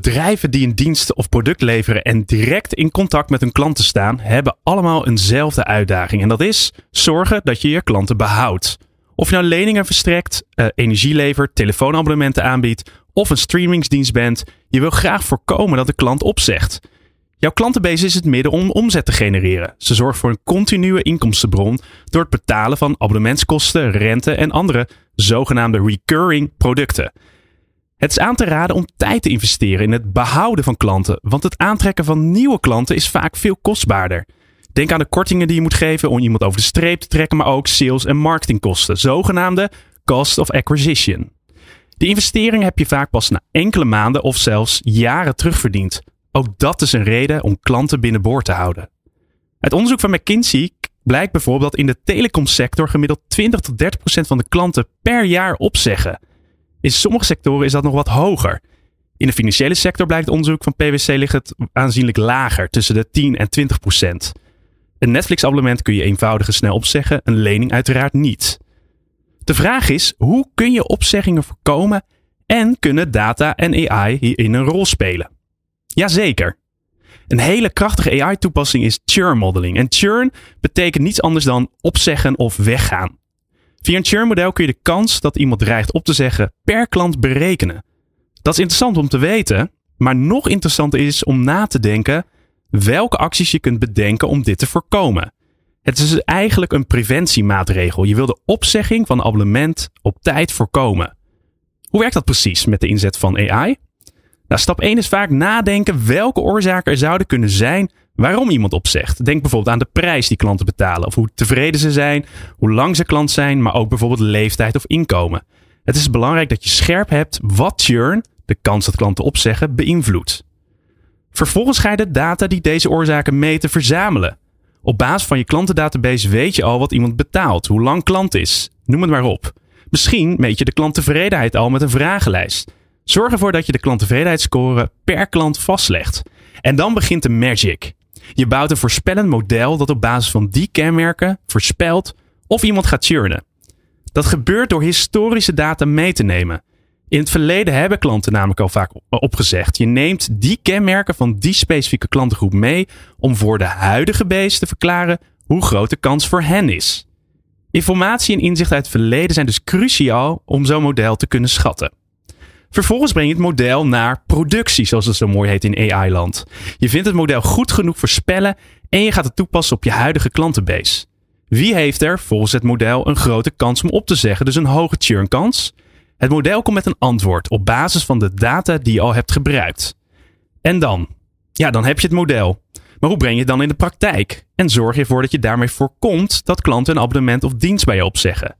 Bedrijven die een dienst of product leveren en direct in contact met hun klanten staan, hebben allemaal eenzelfde uitdaging. En dat is zorgen dat je je klanten behoudt. Of je nou leningen verstrekt, uh, energie levert, telefoonabonnementen aanbiedt of een streamingsdienst bent, je wil graag voorkomen dat de klant opzegt. Jouw klantenbase is het midden om omzet te genereren. Ze zorgt voor een continue inkomstenbron door het betalen van abonnementskosten, rente en andere zogenaamde recurring producten. Het is aan te raden om tijd te investeren in het behouden van klanten, want het aantrekken van nieuwe klanten is vaak veel kostbaarder. Denk aan de kortingen die je moet geven om iemand over de streep te trekken, maar ook sales- en marketingkosten, zogenaamde cost of acquisition. De investering heb je vaak pas na enkele maanden of zelfs jaren terugverdiend. Ook dat is een reden om klanten binnenboord te houden. Uit onderzoek van McKinsey blijkt bijvoorbeeld dat in de telecomsector gemiddeld 20 tot 30 procent van de klanten per jaar opzeggen. In sommige sectoren is dat nog wat hoger. In de financiële sector blijkt onderzoek van PwC ligt het aanzienlijk lager, tussen de 10 en 20 procent. Een Netflix-abonnement kun je eenvoudig en snel opzeggen, een lening uiteraard niet. De vraag is, hoe kun je opzeggingen voorkomen en kunnen data en AI hierin een rol spelen? Jazeker. Een hele krachtige AI-toepassing is churn modeling. En churn betekent niets anders dan opzeggen of weggaan. Via een churn model kun je de kans dat iemand dreigt op te zeggen per klant berekenen. Dat is interessant om te weten, maar nog interessanter is om na te denken welke acties je kunt bedenken om dit te voorkomen. Het is dus eigenlijk een preventiemaatregel. Je wil de opzegging van abonnement op tijd voorkomen. Hoe werkt dat precies met de inzet van AI? Nou, stap 1 is vaak nadenken welke oorzaken er zouden kunnen zijn waarom iemand opzegt. Denk bijvoorbeeld aan de prijs die klanten betalen, of hoe tevreden ze zijn, hoe lang ze klant zijn, maar ook bijvoorbeeld leeftijd of inkomen. Het is belangrijk dat je scherp hebt wat churn, de kans dat klanten opzeggen, beïnvloedt. Vervolgens ga je de data die deze oorzaken meten verzamelen. Op basis van je klantendatabase weet je al wat iemand betaalt, hoe lang klant is, noem het maar op. Misschien meet je de klanttevredenheid al met een vragenlijst. Zorg ervoor dat je de klanttevredenheidsscore per klant vastlegt. En dan begint de magic. Je bouwt een voorspellend model dat op basis van die kenmerken voorspelt of iemand gaat churnen. Dat gebeurt door historische data mee te nemen. In het verleden hebben klanten namelijk al vaak opgezegd. Je neemt die kenmerken van die specifieke klantengroep mee om voor de huidige base te verklaren hoe groot de kans voor hen is. Informatie en inzicht uit het verleden zijn dus cruciaal om zo'n model te kunnen schatten. Vervolgens breng je het model naar productie, zoals het zo mooi heet in AI-land. Je vindt het model goed genoeg voorspellen en je gaat het toepassen op je huidige klantenbase. Wie heeft er volgens het model een grote kans om op te zeggen, dus een hoge churn kans? Het model komt met een antwoord op basis van de data die je al hebt gebruikt. En dan? Ja, dan heb je het model. Maar hoe breng je het dan in de praktijk? En zorg je ervoor dat je daarmee voorkomt dat klanten een abonnement of dienst bij je opzeggen.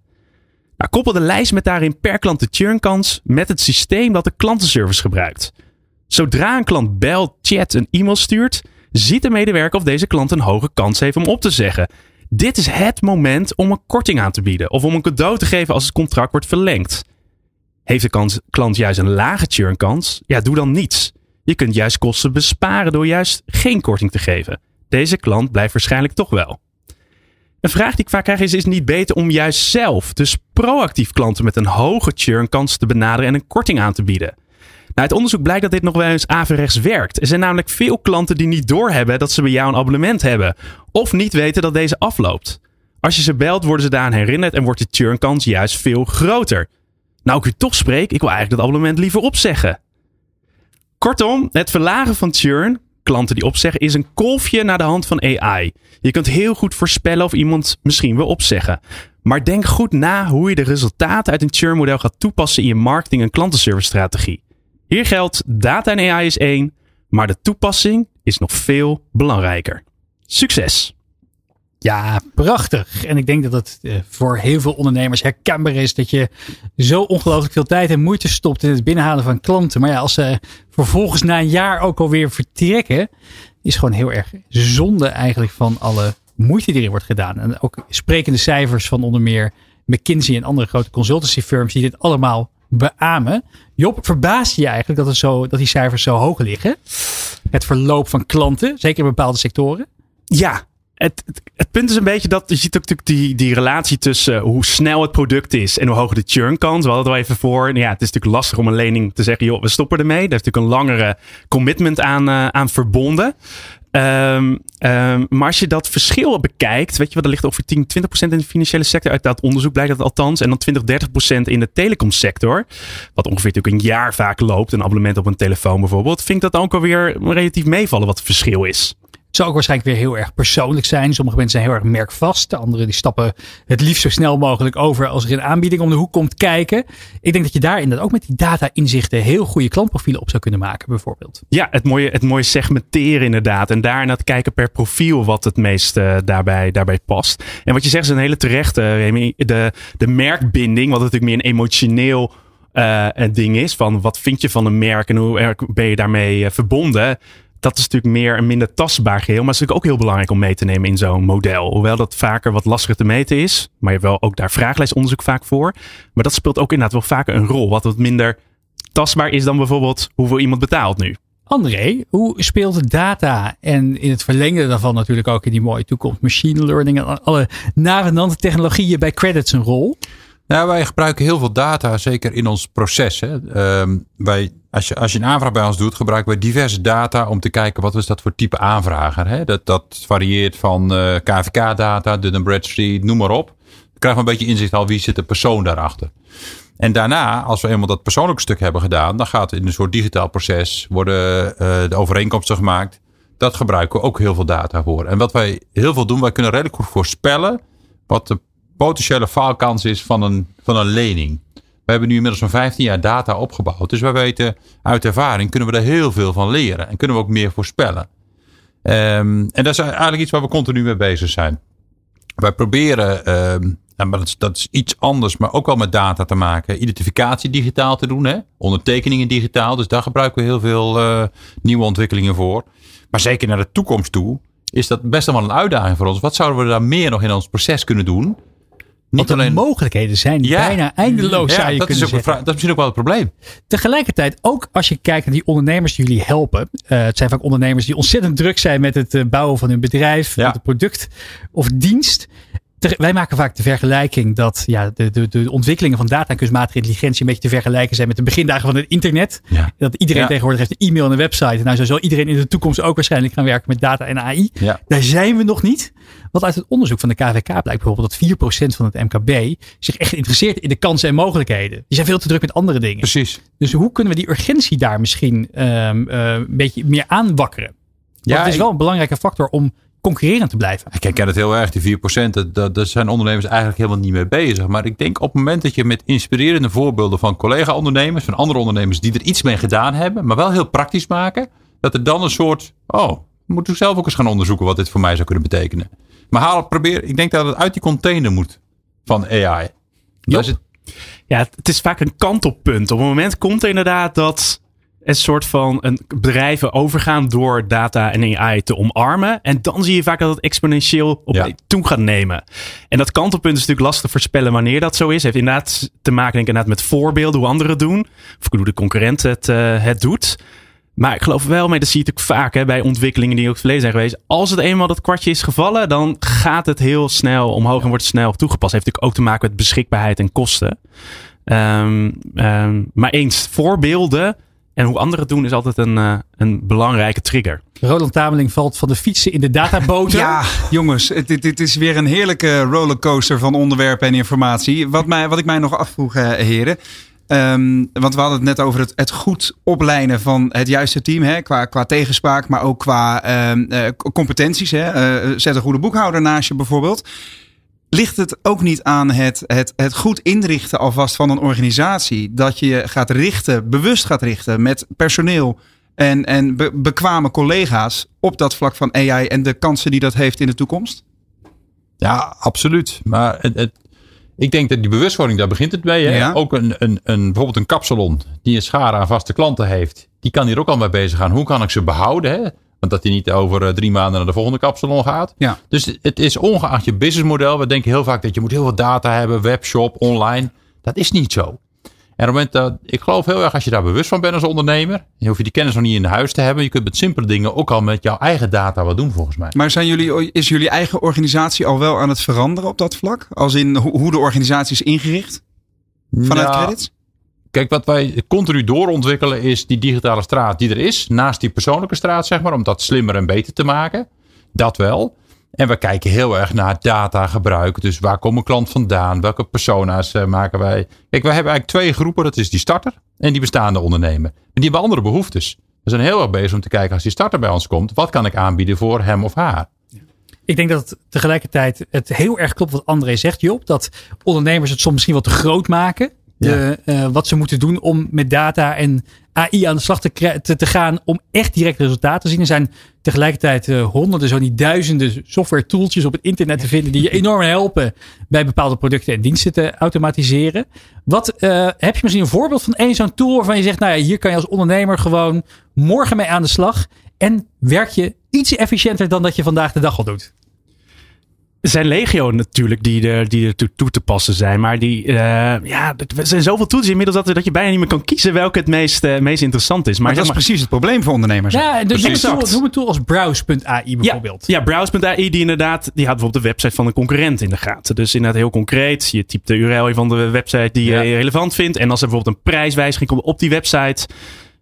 Nou, koppel de lijst met daarin per klant de churnkans met het systeem dat de klantenservice gebruikt. Zodra een klant belt, chat, een e-mail stuurt, ziet de medewerker of deze klant een hoge kans heeft om op te zeggen. Dit is het moment om een korting aan te bieden of om een cadeau te geven als het contract wordt verlengd. Heeft de klant juist een lage churnkans? Ja, doe dan niets. Je kunt juist kosten besparen door juist geen korting te geven. Deze klant blijft waarschijnlijk toch wel. Een vraag die ik vaak krijg is: is het niet beter om juist zelf, dus proactief klanten met een hoge churn kans te benaderen en een korting aan te bieden? Nou, uit onderzoek blijkt dat dit nog wel eens averechts werkt. Er zijn namelijk veel klanten die niet doorhebben dat ze bij jou een abonnement hebben, of niet weten dat deze afloopt. Als je ze belt, worden ze daaraan herinnerd en wordt de churnkans juist veel groter. Nou, ik u toch spreek, ik wil eigenlijk dat abonnement liever opzeggen. Kortom, het verlagen van churn klanten die opzeggen, is een kolfje naar de hand van AI. Je kunt heel goed voorspellen of iemand misschien wil opzeggen. Maar denk goed na hoe je de resultaten uit een churn model gaat toepassen in je marketing- en klantenservice strategie. Hier geldt data en AI is één, maar de toepassing is nog veel belangrijker. Succes! Ja, prachtig. En ik denk dat het eh, voor heel veel ondernemers herkenbaar is dat je zo ongelooflijk veel tijd en moeite stopt in het binnenhalen van klanten. Maar ja, als ze vervolgens na een jaar ook alweer vertrekken, is gewoon heel erg zonde eigenlijk van alle moeite die erin wordt gedaan. En ook sprekende cijfers van onder meer McKinsey en andere grote consultancy firms die dit allemaal beamen. Job, verbaast je eigenlijk dat, het zo, dat die cijfers zo hoog liggen? Het verloop van klanten, zeker in bepaalde sectoren? Ja, het, het, punt is een beetje dat je ziet ook natuurlijk die, die relatie tussen eh, hoe snel het product is en hoe hoog de churn kan. We hadden het al even voor. Ja, het is natuurlijk lastig om een lening te zeggen, joh, we stoppen ermee. Daar is natuurlijk een langere commitment aan, uh, aan verbonden. Um, um, maar als je dat verschil bekijkt, weet je wat, er ligt over 10, 20% in de financiële sector. Uit dat onderzoek blijkt dat althans. En dan 20, 30% in de telecomsector. Wat ongeveer natuurlijk een jaar vaak loopt. Een abonnement op een telefoon bijvoorbeeld. Vind ik dat ook alweer relatief meevallen wat het verschil is. Het zou ook waarschijnlijk weer heel erg persoonlijk zijn. Sommige mensen zijn heel erg merkvast. De anderen die stappen het liefst zo snel mogelijk over als er een aanbieding om de hoek komt kijken. Ik denk dat je daar inderdaad ook met die data inzichten heel goede klantprofielen op zou kunnen maken bijvoorbeeld. Ja, het mooie, het mooie segmenteren inderdaad. En daarna het kijken per profiel wat het meest uh, daarbij, daarbij past. En wat je zegt is een hele terechte, Remy. De, de merkbinding, wat natuurlijk meer een emotioneel uh, ding is. Van wat vind je van een merk en hoe ben je daarmee verbonden dat is natuurlijk meer een minder tastbaar geheel. Maar het is natuurlijk ook heel belangrijk om mee te nemen in zo'n model. Hoewel dat vaker wat lastiger te meten is. Maar je hebt wel ook daar vraaglijstonderzoek vaak voor. Maar dat speelt ook inderdaad wel vaker een rol. Wat wat minder tastbaar is dan bijvoorbeeld hoeveel iemand betaalt nu. André, hoe speelt data en in het verlengde daarvan natuurlijk ook in die mooie toekomst machine learning en alle navenante technologieën bij credits een rol? Nou, wij gebruiken heel veel data, zeker in ons proces. Hè. Um, wij, als, je, als je een aanvraag bij ons doet, gebruiken wij diverse data om te kijken wat is dat voor type aanvrager. Hè. Dat, dat varieert van uh, eh, KVK-data, Dun Bradstreet, noem maar op. Dan krijgen we een beetje inzicht al wie zit de persoon daarachter. En daarna, als we eenmaal dat persoonlijke stuk hebben gedaan, dan gaat in een soort digitaal proces worden uh, de overeenkomsten gemaakt. Dat gebruiken we ook heel veel data voor. En wat wij heel veel doen, wij kunnen redelijk goed voorspellen wat de potentiële faalkans is van een, van een lening. We hebben nu inmiddels zo'n 15 jaar data opgebouwd. Dus we weten uit ervaring kunnen we er heel veel van leren. En kunnen we ook meer voorspellen. Um, en dat is eigenlijk iets waar we continu mee bezig zijn. Wij proberen, um, maar dat is, iets anders, maar ook wel met data te maken. Identificatie digitaal te doen. Hè? Ondertekeningen digitaal. Dus daar gebruiken we heel veel uh, nieuwe ontwikkelingen voor. Maar zeker naar de toekomst toe is dat best wel een uitdaging voor ons. Wat zouden we daar meer nog in ons proces kunnen doen? Niet alleen... de mogelijkheden zijn bijna eindeloos, ja, zou je dat kunnen is ook zeggen. dat is misschien ook wel het probleem. Tegelijkertijd, ook als je kijkt naar die ondernemers die jullie helpen. Uh, het zijn vaak ondernemers die ontzettend druk zijn met het uh, bouwen van hun bedrijf, ja. met het product of dienst. Wij maken vaak de vergelijking dat ja, de, de, de ontwikkelingen van data en kunstmatige intelligentie een beetje te vergelijken zijn met de begindagen van het internet. Ja. Dat iedereen Ja. tegenwoordig heeft een e-mail en een website. Nou, zo zal iedereen in de toekomst ook waarschijnlijk gaan werken met data en AI. Ja. Daar zijn we nog niet. Want uit het onderzoek van de KVK blijkt bijvoorbeeld dat 4% van het MKB zich echt interesseert in de kansen en mogelijkheden. Die zijn veel te druk met andere dingen. Precies. Dus hoe kunnen we die urgentie daar misschien um, uh, een beetje meer aanwakkeren? Want Ja, het is wel een belangrijke factor om concurrerend te blijven. Ik ken het heel erg, die 4%. Dat, dat, daar zijn ondernemers eigenlijk helemaal niet mee bezig. Maar ik denk op het moment dat je met inspirerende voorbeelden van collega-ondernemers, van andere ondernemers die er iets mee gedaan hebben, maar wel heel praktisch maken, dat er dan een soort, oh, moet ik zelf ook eens gaan onderzoeken wat dit voor mij zou kunnen betekenen. Maar haal, probeer, ik denk dat het uit die container moet van AI. Is het, Ja, het- het is vaak een kantelpunt. Op een moment komt er inderdaad dat een soort van een bedrijven overgaan door data en AI te omarmen. En dan zie je vaak dat het exponentieel op Ja. toe gaat nemen. En dat kantelpunt is natuurlijk lastig te voorspellen wanneer dat zo is. Heeft inderdaad te maken denk ik, inderdaad met voorbeelden, hoe anderen het doen. Of hoe de concurrent het, eh, het doet. Maar ik geloof wel mee, dat zie je natuurlijk vaak hè, bij ontwikkelingen die ook het verleden zijn geweest. Als het eenmaal dat kwartje is gevallen, dan gaat het heel snel omhoog en wordt het snel toegepast. Heeft natuurlijk ook te maken met beschikbaarheid en kosten. Ehm, ehm, maar eens, voorbeelden en hoe anderen het doen is altijd een, eh, een belangrijke trigger. Roland Tameling valt van de fietsen in de databoter. Ja, jongens, dit, dit is weer een heerlijke rollercoaster van onderwerpen en informatie. Wat, mij, wat ik mij nog afvroeg, eh, heren. Ehm, want we hadden het net over het, het goed opleiden van het juiste team. Hè, qua, qua tegenspraak, maar ook qua ehm, eh, competenties. Hè. Eh, zet een goede boekhouder naast je bijvoorbeeld. Ligt het ook niet aan het, het, het goed inrichten alvast van een organisatie? Dat je gaat richten, bewust gaat richten met personeel en, en be- bekwame collega's op dat vlak van AI en de kansen die dat heeft in de toekomst? Ja, absoluut. Maar het, het, ik denk dat die bewustwording, daar begint het mee. Hè? Ja. Ook een, een, een, bijvoorbeeld een kapsalon die een schare aan vaste klanten heeft. Die kan hier ook al mee bezig gaan. Hoe kan ik ze behouden? Hè? Want dat hij niet over eh, drie maanden naar de volgende kapsalon gaat. Ja. Dus het is ongeacht je businessmodel. We denken heel vaak dat je moet heel veel data hebben. Webshop, online. Dat is niet zo. En op het moment dat, ik geloof heel erg als je daar bewust van bent als ondernemer. Je hoeft je die kennis nog niet in huis te hebben. Je kunt met simpele dingen ook al met jouw eigen data wat doen volgens mij. Maar zijn jullie, is jullie eigen organisatie al wel aan het veranderen op dat vlak? Als in ho- hoe de organisatie is ingericht vanuit Nou, credits? Kijk, wat wij continu doorontwikkelen is die digitale straat die er is. Naast die persoonlijke straat, zeg maar. Om dat slimmer en beter te maken. Dat wel. En we kijken heel erg naar datagebruik. Dus waar komt een klant vandaan? Welke persona's eh, maken wij? Kijk, wij hebben eigenlijk twee groepen. Dat is die starter en die bestaande ondernemer. En die hebben andere behoeftes. We zijn heel erg bezig om te kijken als die starter bij ons komt. Wat kan ik aanbieden voor hem of haar? Ik denk dat het tegelijkertijd het heel erg klopt wat André zegt, Job. Dat ondernemers het soms misschien wat te groot maken. De, eh, wat ze moeten doen om met data en AI aan de slag te, te gaan om echt direct resultaten te zien. Er zijn tegelijkertijd eh, honderden, zo niet duizenden software tooltjes op het internet te vinden die je enorm helpen bij bepaalde producten en diensten te automatiseren. Wat eh, heb je misschien een voorbeeld van één zo'n tool waarvan je zegt, nou ja, hier kan je als ondernemer gewoon morgen mee aan de slag en werk je iets efficiënter dan dat je vandaag de dag al doet. Er zijn legio natuurlijk die er, die er toe, toe te passen zijn. Maar die, eh, ja, er zijn zoveel tools inmiddels dat, dat je bijna niet meer kan kiezen welke het meest, eh, meest interessant is. Maar, Maar dat zeg is precies het probleem voor ondernemers. Ja, dus noem een, tool, een tool als browse.ai bijvoorbeeld. Ja, ja browse.ai die inderdaad, die houdt bijvoorbeeld de website van een concurrent in de gaten. Dus inderdaad heel concreet. Je typt de URL van de website die Ja. je relevant vindt. En als er bijvoorbeeld een prijswijziging komt op die website,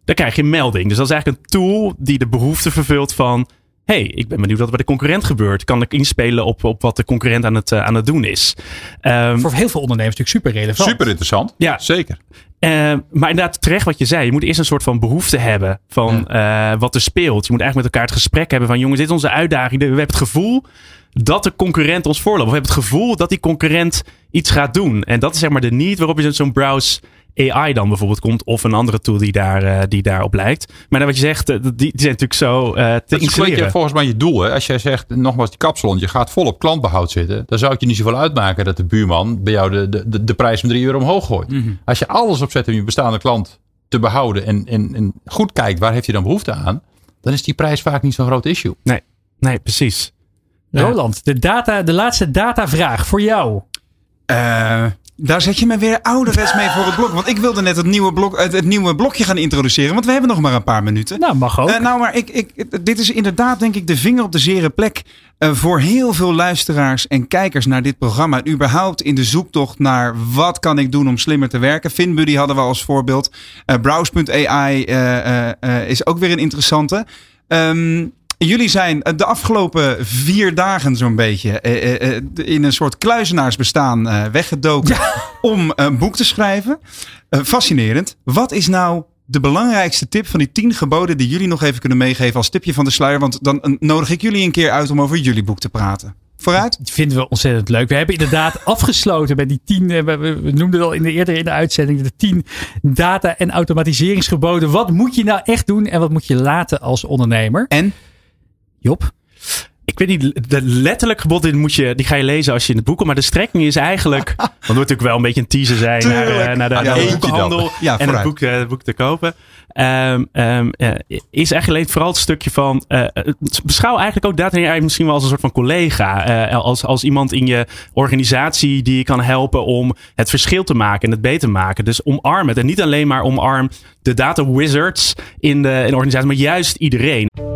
dan krijg je een melding. Dus dat is eigenlijk een tool die de behoefte vervult van... hey, ik ben benieuwd wat er bij de concurrent gebeurt. Kan ik inspelen op, op wat de concurrent aan het, eh, aan het doen is? Ehm, Voor heel veel ondernemers natuurlijk super relevant. Super interessant. Ja. Zeker. Eh, maar inderdaad, terecht wat je zei. Je moet eerst een soort van behoefte hebben van eh, wat er speelt. Je moet eigenlijk met elkaar het gesprek hebben van jongens, dit is onze uitdaging. We hebben het gevoel dat de concurrent ons voorloopt. Of we hebben het gevoel dat die concurrent iets gaat doen. En dat is zeg maar de need waarop je zo'n browse AI dan bijvoorbeeld komt. Of een andere tool die, daar, eh, die daarop lijkt. Maar dan wat je zegt, eh, die, die zijn natuurlijk zo eh, te Dat is een beetje installeren. volgens mij je doel. Hè? Als jij zegt, nogmaals, die kapsalon, je gaat vol op klantbehoud zitten. Dan zou het je niet zoveel uitmaken dat de buurman bij jou de, de, de, de prijs van 3 euro omhoog gooit. Als je alles opzet om je bestaande klant te behouden. En, en, en goed kijkt, waar heeft hij dan behoefte aan? Dan is die prijs vaak niet zo'n groot issue. Nee, nee, precies. Roland, de, data, de laatste datavraag voor jou. Eh, daar zet je me weer ouderwets mee voor het blok. Want ik wilde net het nieuwe, blok, het, het nieuwe blokje gaan introduceren. Want we hebben nog maar een paar minuten. Nou, mag ook. Eh, nou, maar ik, ik, dit is inderdaad, denk ik, de vinger op de zere plek. eh, voor heel veel luisteraars en kijkers naar dit programma. En überhaupt in de zoektocht naar wat kan ik doen om slimmer te werken. FinBuddy hadden we als voorbeeld. Browse.ai eh, eh, is ook weer een interessante. Ehm, Jullie zijn eh, de afgelopen vier dagen zo'n beetje eh, eh, in een soort kluizenaarsbestaan weggedoken om een boek te schrijven. Fascinerend. Wat is nou de belangrijkste tip van die tien geboden die jullie nog even kunnen meegeven als tipje van de sluier? Want dan nodig ik jullie een keer uit om over jullie boek te praten. Vooruit. Dat vinden we ontzettend leuk. We hebben inderdaad afgesloten met die tien, we noemden het al in de, eerder in de uitzending, de tien data- en automatiseringsgeboden. Wat moet je nou echt doen en wat moet je laten als ondernemer? En? Job? Ik weet niet, de letterlijk gebod die moet je, die ga je lezen als je in het boek komt. Maar de strekking is eigenlijk, want het moet natuurlijk wel een beetje een teaser zijn naar, eh, naar de, Ja, boekhandel. Ja, en het boek, eh, het boek te kopen. Ehm, ehm, eh, is eigenlijk alleen vooral het stukje van, eh, beschouw eigenlijk ook data misschien wel als een soort van collega. als, als iemand in je organisatie die je kan helpen om het verschil te maken en het beter te maken. Dus omarm het. En niet alleen maar omarm de data wizards in de, in de organisatie, maar juist iedereen.